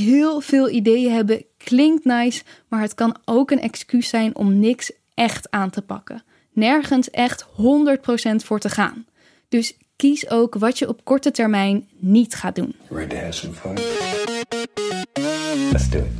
Heel veel ideeën hebben klinkt nice, maar het kan ook een excuus zijn om niks echt aan te pakken. Nergens echt 100% voor te gaan. Dus kies ook wat je op korte termijn niet gaat doen. Let's do it.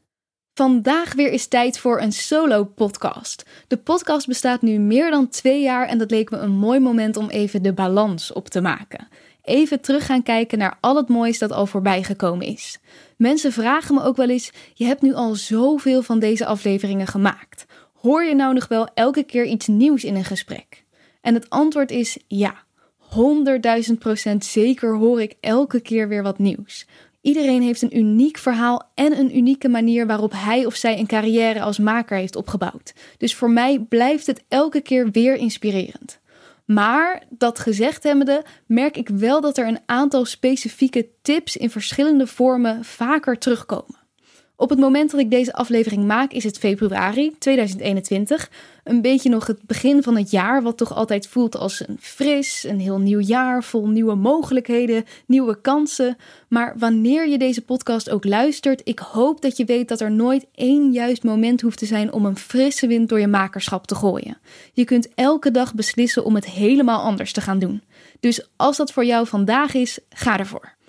Vandaag weer is tijd voor een solo-podcast. De podcast bestaat nu meer dan twee jaar en dat leek me een mooi moment om even de balans op te maken. Even terug gaan kijken naar al het moois dat al voorbij gekomen is. Mensen vragen me ook wel eens: je hebt nu al zoveel van deze afleveringen gemaakt. Hoor je nou nog wel elke keer iets nieuws in een gesprek? En het antwoord is ja. 100.000 procent zeker hoor ik elke keer weer wat nieuws. Iedereen heeft een uniek verhaal en een unieke manier waarop hij of zij een carrière als maker heeft opgebouwd. Dus voor mij blijft het elke keer weer inspirerend. Maar dat gezegd hebbende, merk ik wel dat er een aantal specifieke tips in verschillende vormen vaker terugkomen. Op het moment dat ik deze aflevering maak is het februari 2021. Een beetje nog het begin van het jaar, wat toch altijd voelt als een fris, een heel nieuw jaar vol nieuwe mogelijkheden, nieuwe kansen. Maar wanneer je deze podcast ook luistert, ik hoop dat je weet dat er nooit één juist moment hoeft te zijn om een frisse wind door je makerschap te gooien. Je kunt elke dag beslissen om het helemaal anders te gaan doen. Dus als dat voor jou vandaag is, ga ervoor.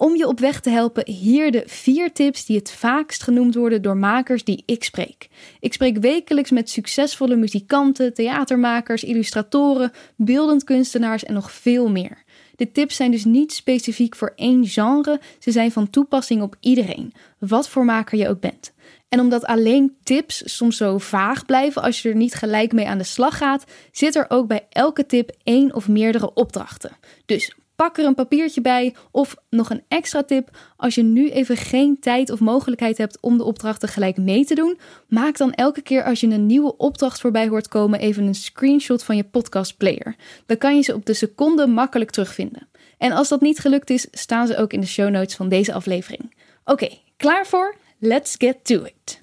Om je op weg te helpen, hier de vier tips die het vaakst genoemd worden door makers die ik spreek. Ik spreek wekelijks met succesvolle muzikanten, theatermakers, illustratoren, beeldend kunstenaars en nog veel meer. De tips zijn dus niet specifiek voor één genre, ze zijn van toepassing op iedereen, wat voor maker je ook bent. En omdat alleen tips soms zo vaag blijven als je er niet gelijk mee aan de slag gaat, zit er ook bij elke tip één of meerdere opdrachten. Dus Pak er een papiertje bij. Of nog een extra tip: als je nu even geen tijd of mogelijkheid hebt om de opdrachten gelijk mee te doen, maak dan elke keer als je een nieuwe opdracht voorbij hoort komen even een screenshot van je podcast player. Dan kan je ze op de seconde makkelijk terugvinden. En als dat niet gelukt is, staan ze ook in de show notes van deze aflevering. Oké, klaar voor? Let's get to it.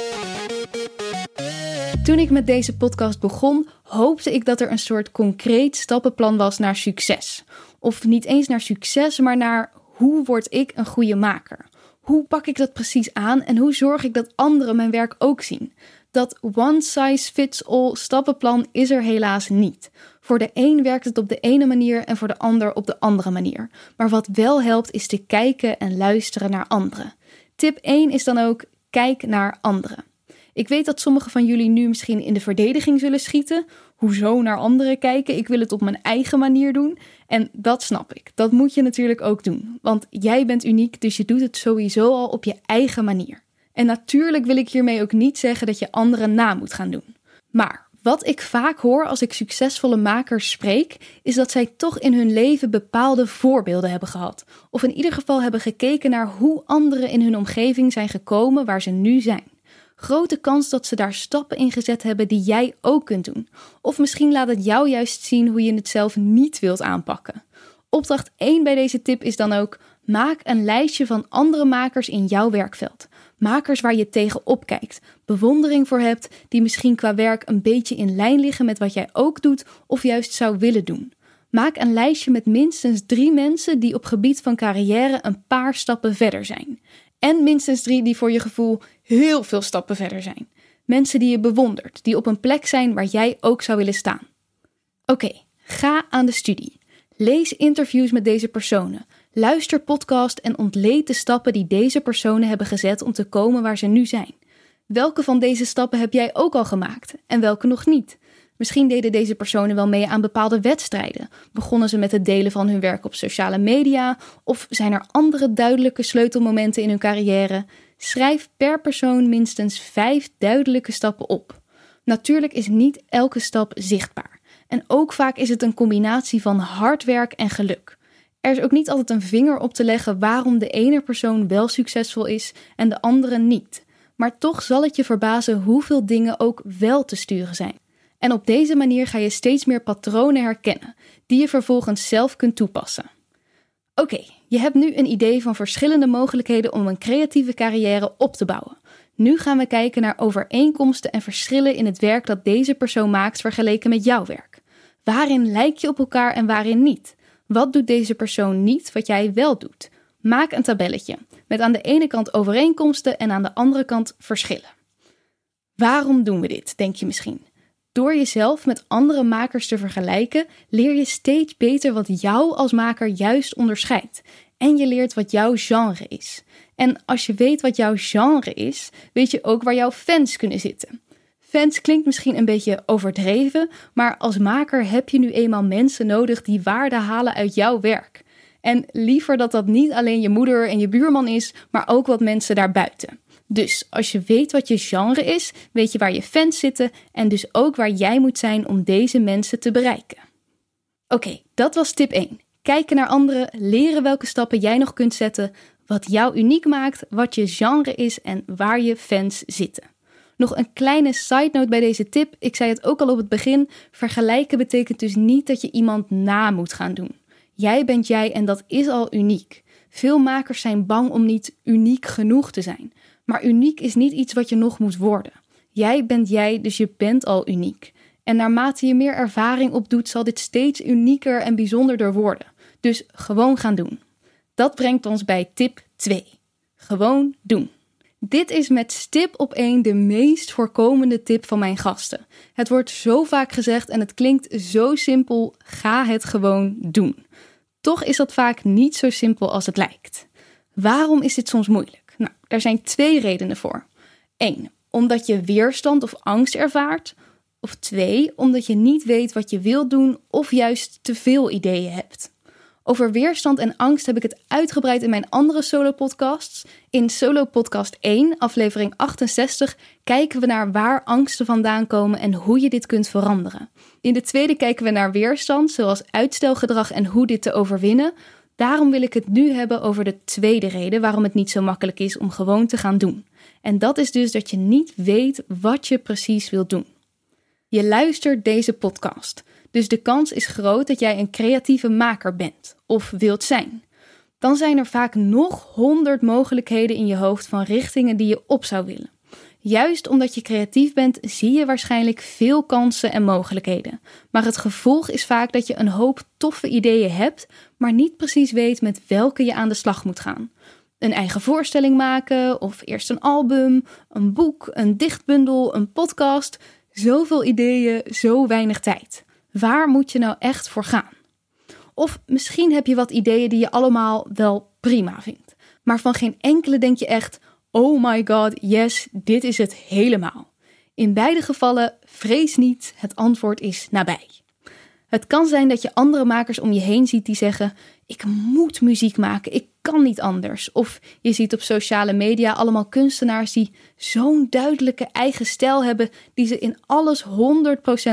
Toen ik met deze podcast begon, hoopte ik dat er een soort concreet stappenplan was naar succes. Of niet eens naar succes, maar naar hoe word ik een goede maker? Hoe pak ik dat precies aan en hoe zorg ik dat anderen mijn werk ook zien? Dat one size fits all stappenplan is er helaas niet. Voor de een werkt het op de ene manier en voor de ander op de andere manier. Maar wat wel helpt is te kijken en luisteren naar anderen. Tip 1 is dan ook kijk naar anderen. Ik weet dat sommigen van jullie nu misschien in de verdediging zullen schieten. Hoezo naar anderen kijken? Ik wil het op mijn eigen manier doen. En dat snap ik. Dat moet je natuurlijk ook doen. Want jij bent uniek, dus je doet het sowieso al op je eigen manier. En natuurlijk wil ik hiermee ook niet zeggen dat je anderen na moet gaan doen. Maar wat ik vaak hoor als ik succesvolle makers spreek, is dat zij toch in hun leven bepaalde voorbeelden hebben gehad. Of in ieder geval hebben gekeken naar hoe anderen in hun omgeving zijn gekomen waar ze nu zijn grote kans dat ze daar stappen in gezet hebben die jij ook kunt doen. Of misschien laat het jou juist zien hoe je het zelf niet wilt aanpakken. Opdracht 1 bij deze tip is dan ook: maak een lijstje van andere makers in jouw werkveld. Makers waar je tegenop kijkt, bewondering voor hebt, die misschien qua werk een beetje in lijn liggen met wat jij ook doet of juist zou willen doen. Maak een lijstje met minstens drie mensen die op gebied van carrière een paar stappen verder zijn. En minstens drie die voor je gevoel heel veel stappen verder zijn. Mensen die je bewondert, die op een plek zijn waar jij ook zou willen staan. Oké, ga aan de studie. Lees interviews met deze personen. Luister podcast en ontleed de stappen die deze personen hebben gezet om te komen waar ze nu zijn. Welke van deze stappen heb jij ook al gemaakt en welke nog niet? Misschien deden deze personen wel mee aan bepaalde wedstrijden. Begonnen ze met het delen van hun werk op sociale media? Of zijn er andere duidelijke sleutelmomenten in hun carrière? Schrijf per persoon minstens vijf duidelijke stappen op. Natuurlijk is niet elke stap zichtbaar. En ook vaak is het een combinatie van hard werk en geluk. Er is ook niet altijd een vinger op te leggen waarom de ene persoon wel succesvol is en de andere niet. maar toch zal het je verbazen hoeveel dingen ook wel te sturen zijn. En op deze manier ga je steeds meer patronen herkennen, die je vervolgens zelf kunt toepassen. Oké, je hebt nu een idee van verschillende mogelijkheden om een creatieve carrière op te bouwen. Nu gaan we kijken naar overeenkomsten en verschillen in het werk dat deze persoon maakt vergeleken met jouw werk. Waarin lijk je op elkaar en waarin niet? Wat doet deze persoon niet wat jij wel doet? Maak een tabelletje met aan de ene kant overeenkomsten en aan de andere kant verschillen. Waarom doen we dit, denk je misschien? Door jezelf met andere makers te vergelijken, leer je steeds beter wat jou als maker juist onderscheidt. En je leert wat jouw genre is. En als je weet wat jouw genre is, weet je ook waar jouw fans kunnen zitten. Fans klinkt misschien een beetje overdreven, maar als maker heb je nu eenmaal mensen nodig die waarde halen uit jouw werk. En liever dat dat niet alleen je moeder en je buurman is, maar ook wat mensen daarbuiten. Dus als je weet wat je genre is, weet je waar je fans zitten en dus ook waar jij moet zijn om deze mensen te bereiken. Oké, dat was tip 1. Kijken naar anderen, leren welke stappen jij nog kunt zetten, wat jou uniek maakt, wat je genre is en waar je fans zitten. Nog een kleine side note bij deze tip. Ik zei het ook al op het begin. Vergelijken betekent dus niet dat je iemand na moet gaan doen. Jij bent jij en dat is al uniek. Veel makers zijn bang om niet uniek genoeg te zijn. Maar uniek is niet iets wat je nog moet worden. Jij bent jij, dus je bent al uniek. En naarmate je meer ervaring opdoet, zal dit steeds unieker en bijzonderder worden. Dus gewoon gaan doen. Dat brengt ons bij tip 2. Gewoon doen. Dit is met stip op één de meest voorkomende tip van mijn gasten. Het wordt zo vaak gezegd en het klinkt zo simpel: ga het gewoon doen. Toch is dat vaak niet zo simpel als het lijkt. Waarom is dit soms moeilijk? Nou, daar zijn twee redenen voor. Eén, omdat je weerstand of angst ervaart. Of twee, omdat je niet weet wat je wilt doen of juist te veel ideeën hebt. Over weerstand en angst heb ik het uitgebreid in mijn andere solo-podcasts. In Solo Podcast 1, aflevering 68, kijken we naar waar angsten vandaan komen en hoe je dit kunt veranderen. In de tweede kijken we naar weerstand, zoals uitstelgedrag en hoe dit te overwinnen. Daarom wil ik het nu hebben over de tweede reden waarom het niet zo makkelijk is om gewoon te gaan doen. En dat is dus dat je niet weet wat je precies wilt doen. Je luistert deze podcast. Dus de kans is groot dat jij een creatieve maker bent of wilt zijn. Dan zijn er vaak nog honderd mogelijkheden in je hoofd van richtingen die je op zou willen. Juist omdat je creatief bent, zie je waarschijnlijk veel kansen en mogelijkheden. Maar het gevolg is vaak dat je een hoop toffe ideeën hebt, maar niet precies weet met welke je aan de slag moet gaan. Een eigen voorstelling maken, of eerst een album, een boek, een dichtbundel, een podcast. Zoveel ideeën, zo weinig tijd. Waar moet je nou echt voor gaan? Of misschien heb je wat ideeën die je allemaal wel prima vindt. Maar van geen enkele denk je echt: oh my god, yes, dit is het helemaal. In beide gevallen, vrees niet, het antwoord is nabij. Het kan zijn dat je andere makers om je heen ziet die zeggen: Ik moet muziek maken, ik kan niet anders. Of je ziet op sociale media allemaal kunstenaars die zo'n duidelijke eigen stijl hebben, die ze in alles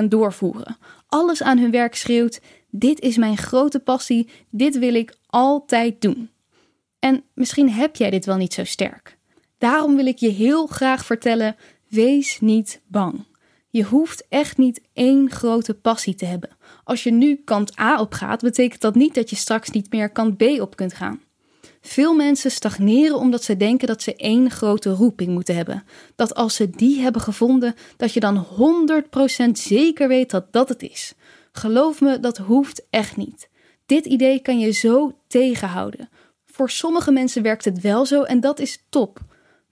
100% doorvoeren alles aan hun werk schreeuwt: Dit is mijn grote passie, dit wil ik altijd doen. En misschien heb jij dit wel niet zo sterk. Daarom wil ik je heel graag vertellen: wees niet bang. Je hoeft echt niet één grote passie te hebben. Als je nu kant A op gaat, betekent dat niet dat je straks niet meer kant B op kunt gaan. Veel mensen stagneren omdat ze denken dat ze één grote roeping moeten hebben. Dat als ze die hebben gevonden, dat je dan 100% zeker weet dat dat het is. Geloof me, dat hoeft echt niet. Dit idee kan je zo tegenhouden. Voor sommige mensen werkt het wel zo en dat is top.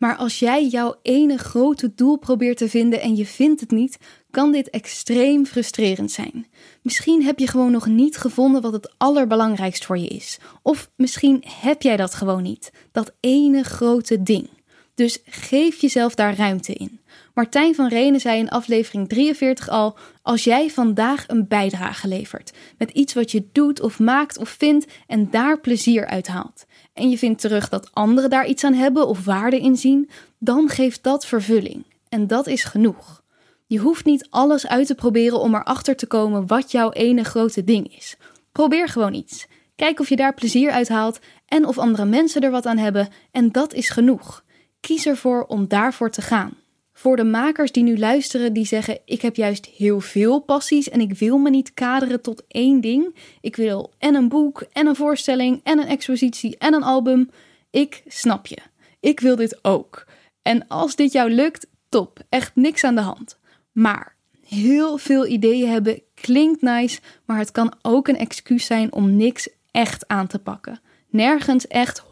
Maar als jij jouw ene grote doel probeert te vinden en je vindt het niet, kan dit extreem frustrerend zijn. Misschien heb je gewoon nog niet gevonden wat het allerbelangrijkst voor je is. Of misschien heb jij dat gewoon niet, dat ene grote ding. Dus geef jezelf daar ruimte in. Martijn van Renen zei in aflevering 43 al: Als jij vandaag een bijdrage levert met iets wat je doet of maakt of vindt en daar plezier uit haalt, en je vindt terug dat anderen daar iets aan hebben of waarde in zien, dan geeft dat vervulling. En dat is genoeg. Je hoeft niet alles uit te proberen om erachter te komen wat jouw ene grote ding is. Probeer gewoon iets. Kijk of je daar plezier uit haalt en of andere mensen er wat aan hebben, en dat is genoeg. kies ervoor om daarvoor te gaan. Voor de makers die nu luisteren, die zeggen: Ik heb juist heel veel passies en ik wil me niet kaderen tot één ding. Ik wil en een boek, en een voorstelling, en een expositie, en een album. Ik snap je. Ik wil dit ook. En als dit jou lukt, top. Echt niks aan de hand. Maar heel veel ideeën hebben klinkt nice, maar het kan ook een excuus zijn om niks echt aan te pakken. Nergens echt 100%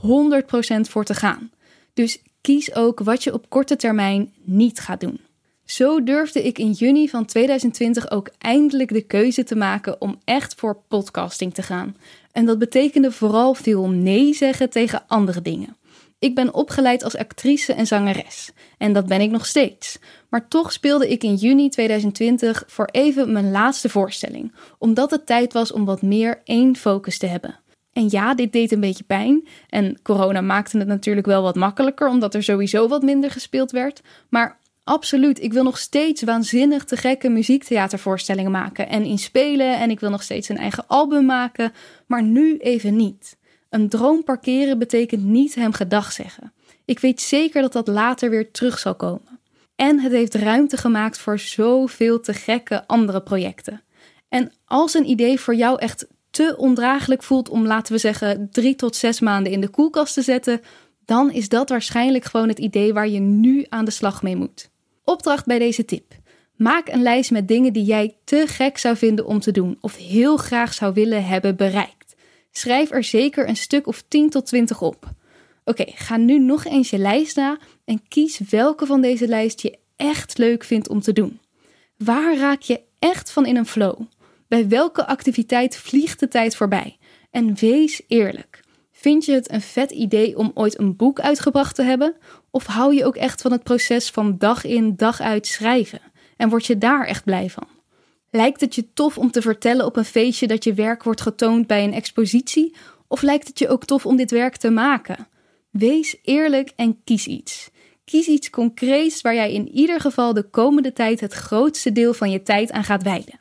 voor te gaan. Dus kies ook wat je op korte termijn niet gaat doen. Zo durfde ik in juni van 2020 ook eindelijk de keuze te maken om echt voor podcasting te gaan. En dat betekende vooral veel nee zeggen tegen andere dingen. Ik ben opgeleid als actrice en zangeres. En dat ben ik nog steeds. Maar toch speelde ik in juni 2020 voor even mijn laatste voorstelling, omdat het tijd was om wat meer één focus te hebben. En ja, dit deed een beetje pijn. En corona maakte het natuurlijk wel wat makkelijker, omdat er sowieso wat minder gespeeld werd. Maar absoluut, ik wil nog steeds waanzinnig te gekke muziektheatervoorstellingen maken en inspelen. En ik wil nog steeds een eigen album maken, maar nu even niet. Een droom parkeren betekent niet hem gedag zeggen. Ik weet zeker dat dat later weer terug zal komen. En het heeft ruimte gemaakt voor zoveel te gekke andere projecten. En als een idee voor jou echt te ondraaglijk voelt om, laten we zeggen, drie tot zes maanden in de koelkast te zetten, dan is dat waarschijnlijk gewoon het idee waar je nu aan de slag mee moet. Opdracht bij deze tip. Maak een lijst met dingen die jij te gek zou vinden om te doen of heel graag zou willen hebben bereikt. Schrijf er zeker een stuk of 10 tot 20 op. Oké, ga nu nog eens je lijst na en kies welke van deze lijst je echt leuk vindt om te doen. Waar raak je echt van in een flow? Bij welke activiteit vliegt de tijd voorbij? En wees eerlijk. Vind je het een vet idee om ooit een boek uitgebracht te hebben? Of hou je ook echt van het proces van dag in, dag uit schrijven? En word je daar echt blij van? Lijkt het je tof om te vertellen op een feestje dat je werk wordt getoond bij een expositie? Of lijkt het je ook tof om dit werk te maken? Wees eerlijk en kies iets. Kies iets concreets waar jij in ieder geval de komende tijd het grootste deel van je tijd aan gaat wijden.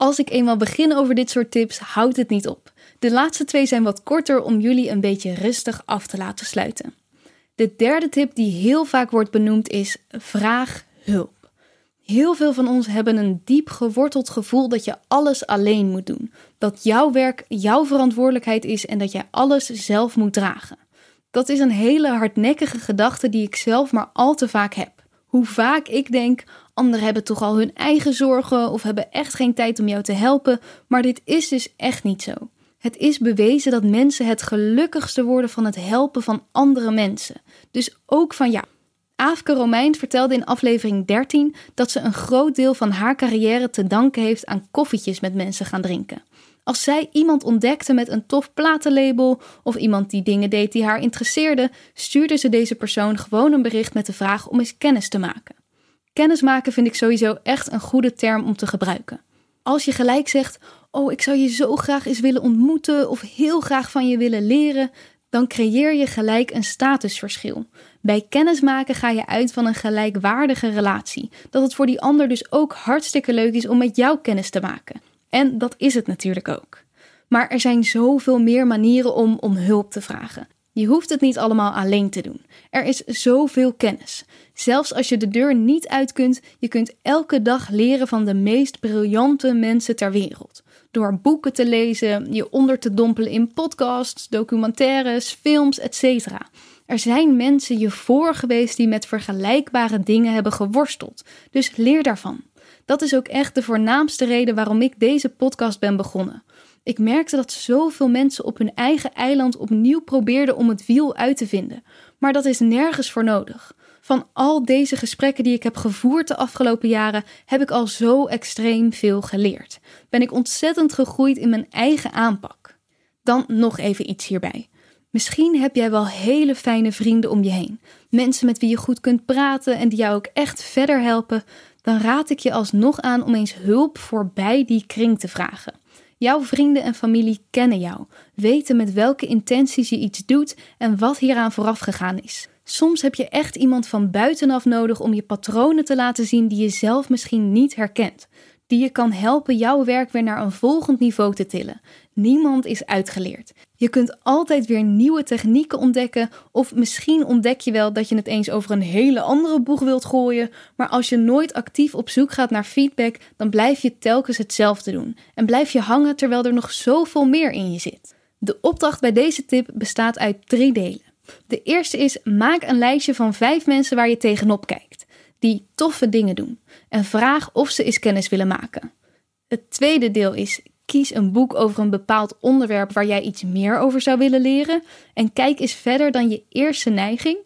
Als ik eenmaal begin over dit soort tips, houdt het niet op. De laatste twee zijn wat korter om jullie een beetje rustig af te laten sluiten. De derde tip die heel vaak wordt benoemd is: vraag hulp. Heel veel van ons hebben een diep geworteld gevoel dat je alles alleen moet doen. Dat jouw werk jouw verantwoordelijkheid is en dat jij alles zelf moet dragen. Dat is een hele hardnekkige gedachte die ik zelf maar al te vaak heb. Hoe vaak ik denk: Anderen hebben toch al hun eigen zorgen of hebben echt geen tijd om jou te helpen. Maar dit is dus echt niet zo. Het is bewezen dat mensen het gelukkigste worden van het helpen van andere mensen. Dus ook van jou. Aafke Romein vertelde in aflevering 13 dat ze een groot deel van haar carrière te danken heeft aan koffietjes met mensen gaan drinken. Als zij iemand ontdekte met een tof platenlabel of iemand die dingen deed die haar interesseerden, stuurde ze deze persoon gewoon een bericht met de vraag om eens kennis te maken. Kennismaken vind ik sowieso echt een goede term om te gebruiken. Als je gelijk zegt: Oh, ik zou je zo graag eens willen ontmoeten of heel graag van je willen leren, dan creëer je gelijk een statusverschil. Bij kennismaken ga je uit van een gelijkwaardige relatie. Dat het voor die ander dus ook hartstikke leuk is om met jou kennis te maken. En dat is het natuurlijk ook. Maar er zijn zoveel meer manieren om om hulp te vragen. Je hoeft het niet allemaal alleen te doen. Er is zoveel kennis. Zelfs als je de deur niet uit kunt, je kunt elke dag leren van de meest briljante mensen ter wereld. Door boeken te lezen, je onder te dompelen in podcasts, documentaires, films, etc. Er zijn mensen je voor geweest die met vergelijkbare dingen hebben geworsteld. Dus leer daarvan. Dat is ook echt de voornaamste reden waarom ik deze podcast ben begonnen. Ik merkte dat zoveel mensen op hun eigen eiland opnieuw probeerden om het wiel uit te vinden. Maar dat is nergens voor nodig. Van al deze gesprekken die ik heb gevoerd de afgelopen jaren, heb ik al zo extreem veel geleerd. Ben ik ontzettend gegroeid in mijn eigen aanpak. Dan nog even iets hierbij. Misschien heb jij wel hele fijne vrienden om je heen. Mensen met wie je goed kunt praten en die jou ook echt verder helpen. Dan raad ik je alsnog aan om eens hulp voorbij die kring te vragen. Jouw vrienden en familie kennen jou, weten met welke intenties je iets doet en wat hieraan vooraf gegaan is. Soms heb je echt iemand van buitenaf nodig om je patronen te laten zien die je zelf misschien niet herkent. Die je kan helpen jouw werk weer naar een volgend niveau te tillen. Niemand is uitgeleerd. Je kunt altijd weer nieuwe technieken ontdekken, of misschien ontdek je wel dat je het eens over een hele andere boeg wilt gooien, maar als je nooit actief op zoek gaat naar feedback, dan blijf je telkens hetzelfde doen en blijf je hangen terwijl er nog zoveel meer in je zit. De opdracht bij deze tip bestaat uit drie delen. De eerste is: maak een lijstje van vijf mensen waar je tegenop kijkt, die toffe dingen doen, en vraag of ze eens kennis willen maken. Het tweede deel is: kies een boek over een bepaald onderwerp waar jij iets meer over zou willen leren en kijk eens verder dan je eerste neiging.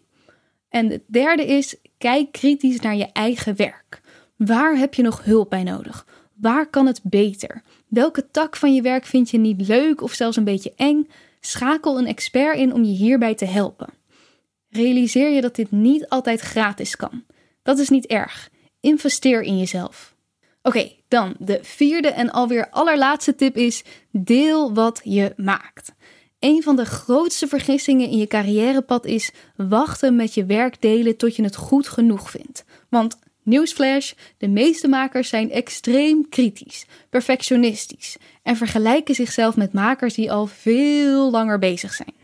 En het derde is: kijk kritisch naar je eigen werk. Waar heb je nog hulp bij nodig? Waar kan het beter? Welke tak van je werk vind je niet leuk of zelfs een beetje eng? Schakel een expert in om je hierbij te helpen. Realiseer je dat dit niet altijd gratis kan. Dat is niet erg. Investeer in jezelf. Oké, dan de vierde en alweer allerlaatste tip is: deel wat je maakt. Een van de grootste vergissingen in je carrièrepad is wachten met je werk delen tot je het goed genoeg vindt. Want Nieuwsflash: de meeste makers zijn extreem kritisch, perfectionistisch en vergelijken zichzelf met makers die al veel langer bezig zijn.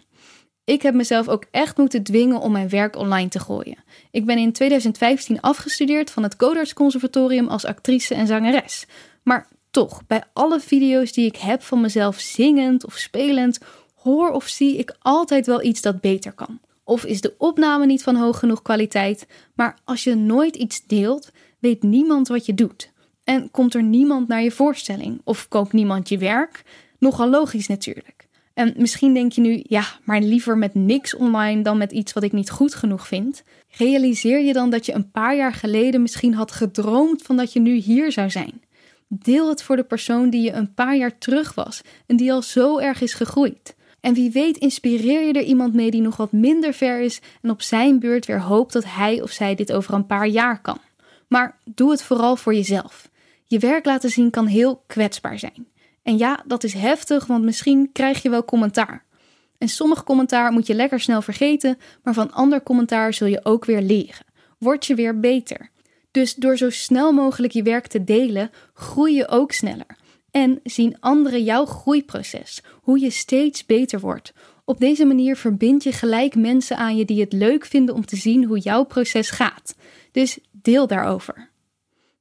Ik heb mezelf ook echt moeten dwingen om mijn werk online te gooien. Ik ben in 2015 afgestudeerd van het Codarts Conservatorium als actrice en zangeres. Maar toch, bij alle video's die ik heb van mezelf zingend of spelend, hoor of zie ik altijd wel iets dat beter kan. Of is de opname niet van hoog genoeg kwaliteit? Maar als je nooit iets deelt, weet niemand wat je doet. En komt er niemand naar je voorstelling? Of koopt niemand je werk? Nogal logisch natuurlijk. En misschien denk je nu, ja, maar liever met niks online dan met iets wat ik niet goed genoeg vind. Realiseer je dan dat je een paar jaar geleden misschien had gedroomd van dat je nu hier zou zijn. Deel het voor de persoon die je een paar jaar terug was en die al zo erg is gegroeid. En wie weet inspireer je er iemand mee die nog wat minder ver is en op zijn beurt weer hoopt dat hij of zij dit over een paar jaar kan. Maar doe het vooral voor jezelf. Je werk laten zien kan heel kwetsbaar zijn. En ja, dat is heftig, want misschien krijg je wel commentaar. En sommig commentaar moet je lekker snel vergeten, maar van ander commentaar zul je ook weer leren. Word je weer beter. Dus door zo snel mogelijk je werk te delen, groei je ook sneller. En zien anderen jouw groeiproces, hoe je steeds beter wordt. Op deze manier verbind je gelijk mensen aan je die het leuk vinden om te zien hoe jouw proces gaat. Dus deel daarover.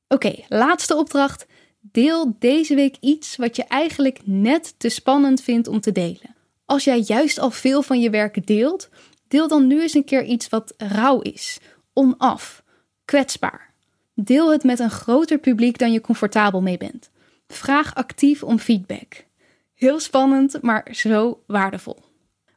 Oké, laatste opdracht. Deel deze week iets wat je eigenlijk net te spannend vindt om te delen. Als jij juist al veel van je werk deelt, deel dan nu eens een keer iets wat rauw is, onaf, kwetsbaar. Deel het met een groter publiek dan je comfortabel mee bent. Vraag actief om feedback. Heel spannend, maar zo waardevol.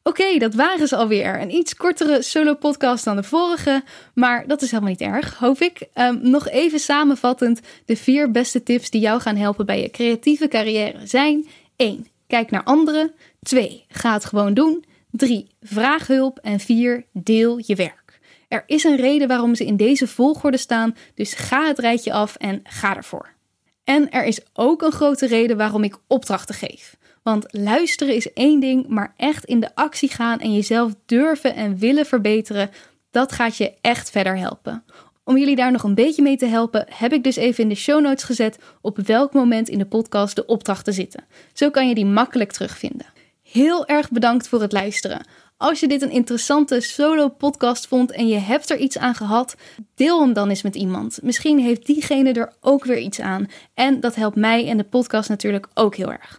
Oké, dat waren ze alweer. Een iets kortere solo-podcast dan de vorige, maar dat is helemaal niet erg, hoop ik. Um, nog even samenvattend: de vier beste tips die jou gaan helpen bij je creatieve carrière zijn: 1. Kijk naar anderen. 2. Ga het gewoon doen. 3. Vraag hulp. En 4. Deel je werk. Er is een reden waarom ze in deze volgorde staan, dus ga het rijtje af en ga ervoor. En er is ook een grote reden waarom ik opdrachten geef. Want luisteren is één ding, maar echt in de actie gaan en jezelf durven en willen verbeteren, dat gaat je echt verder helpen. Om jullie daar nog een beetje mee te helpen, heb ik dus even in de show notes gezet op welk moment in de podcast de opdrachten zitten. Zo kan je die makkelijk terugvinden. Heel erg bedankt voor het luisteren. Als je dit een interessante solo-podcast vond en je hebt er iets aan gehad, deel hem dan eens met iemand. Misschien heeft diegene er ook weer iets aan. En dat helpt mij en de podcast natuurlijk ook heel erg.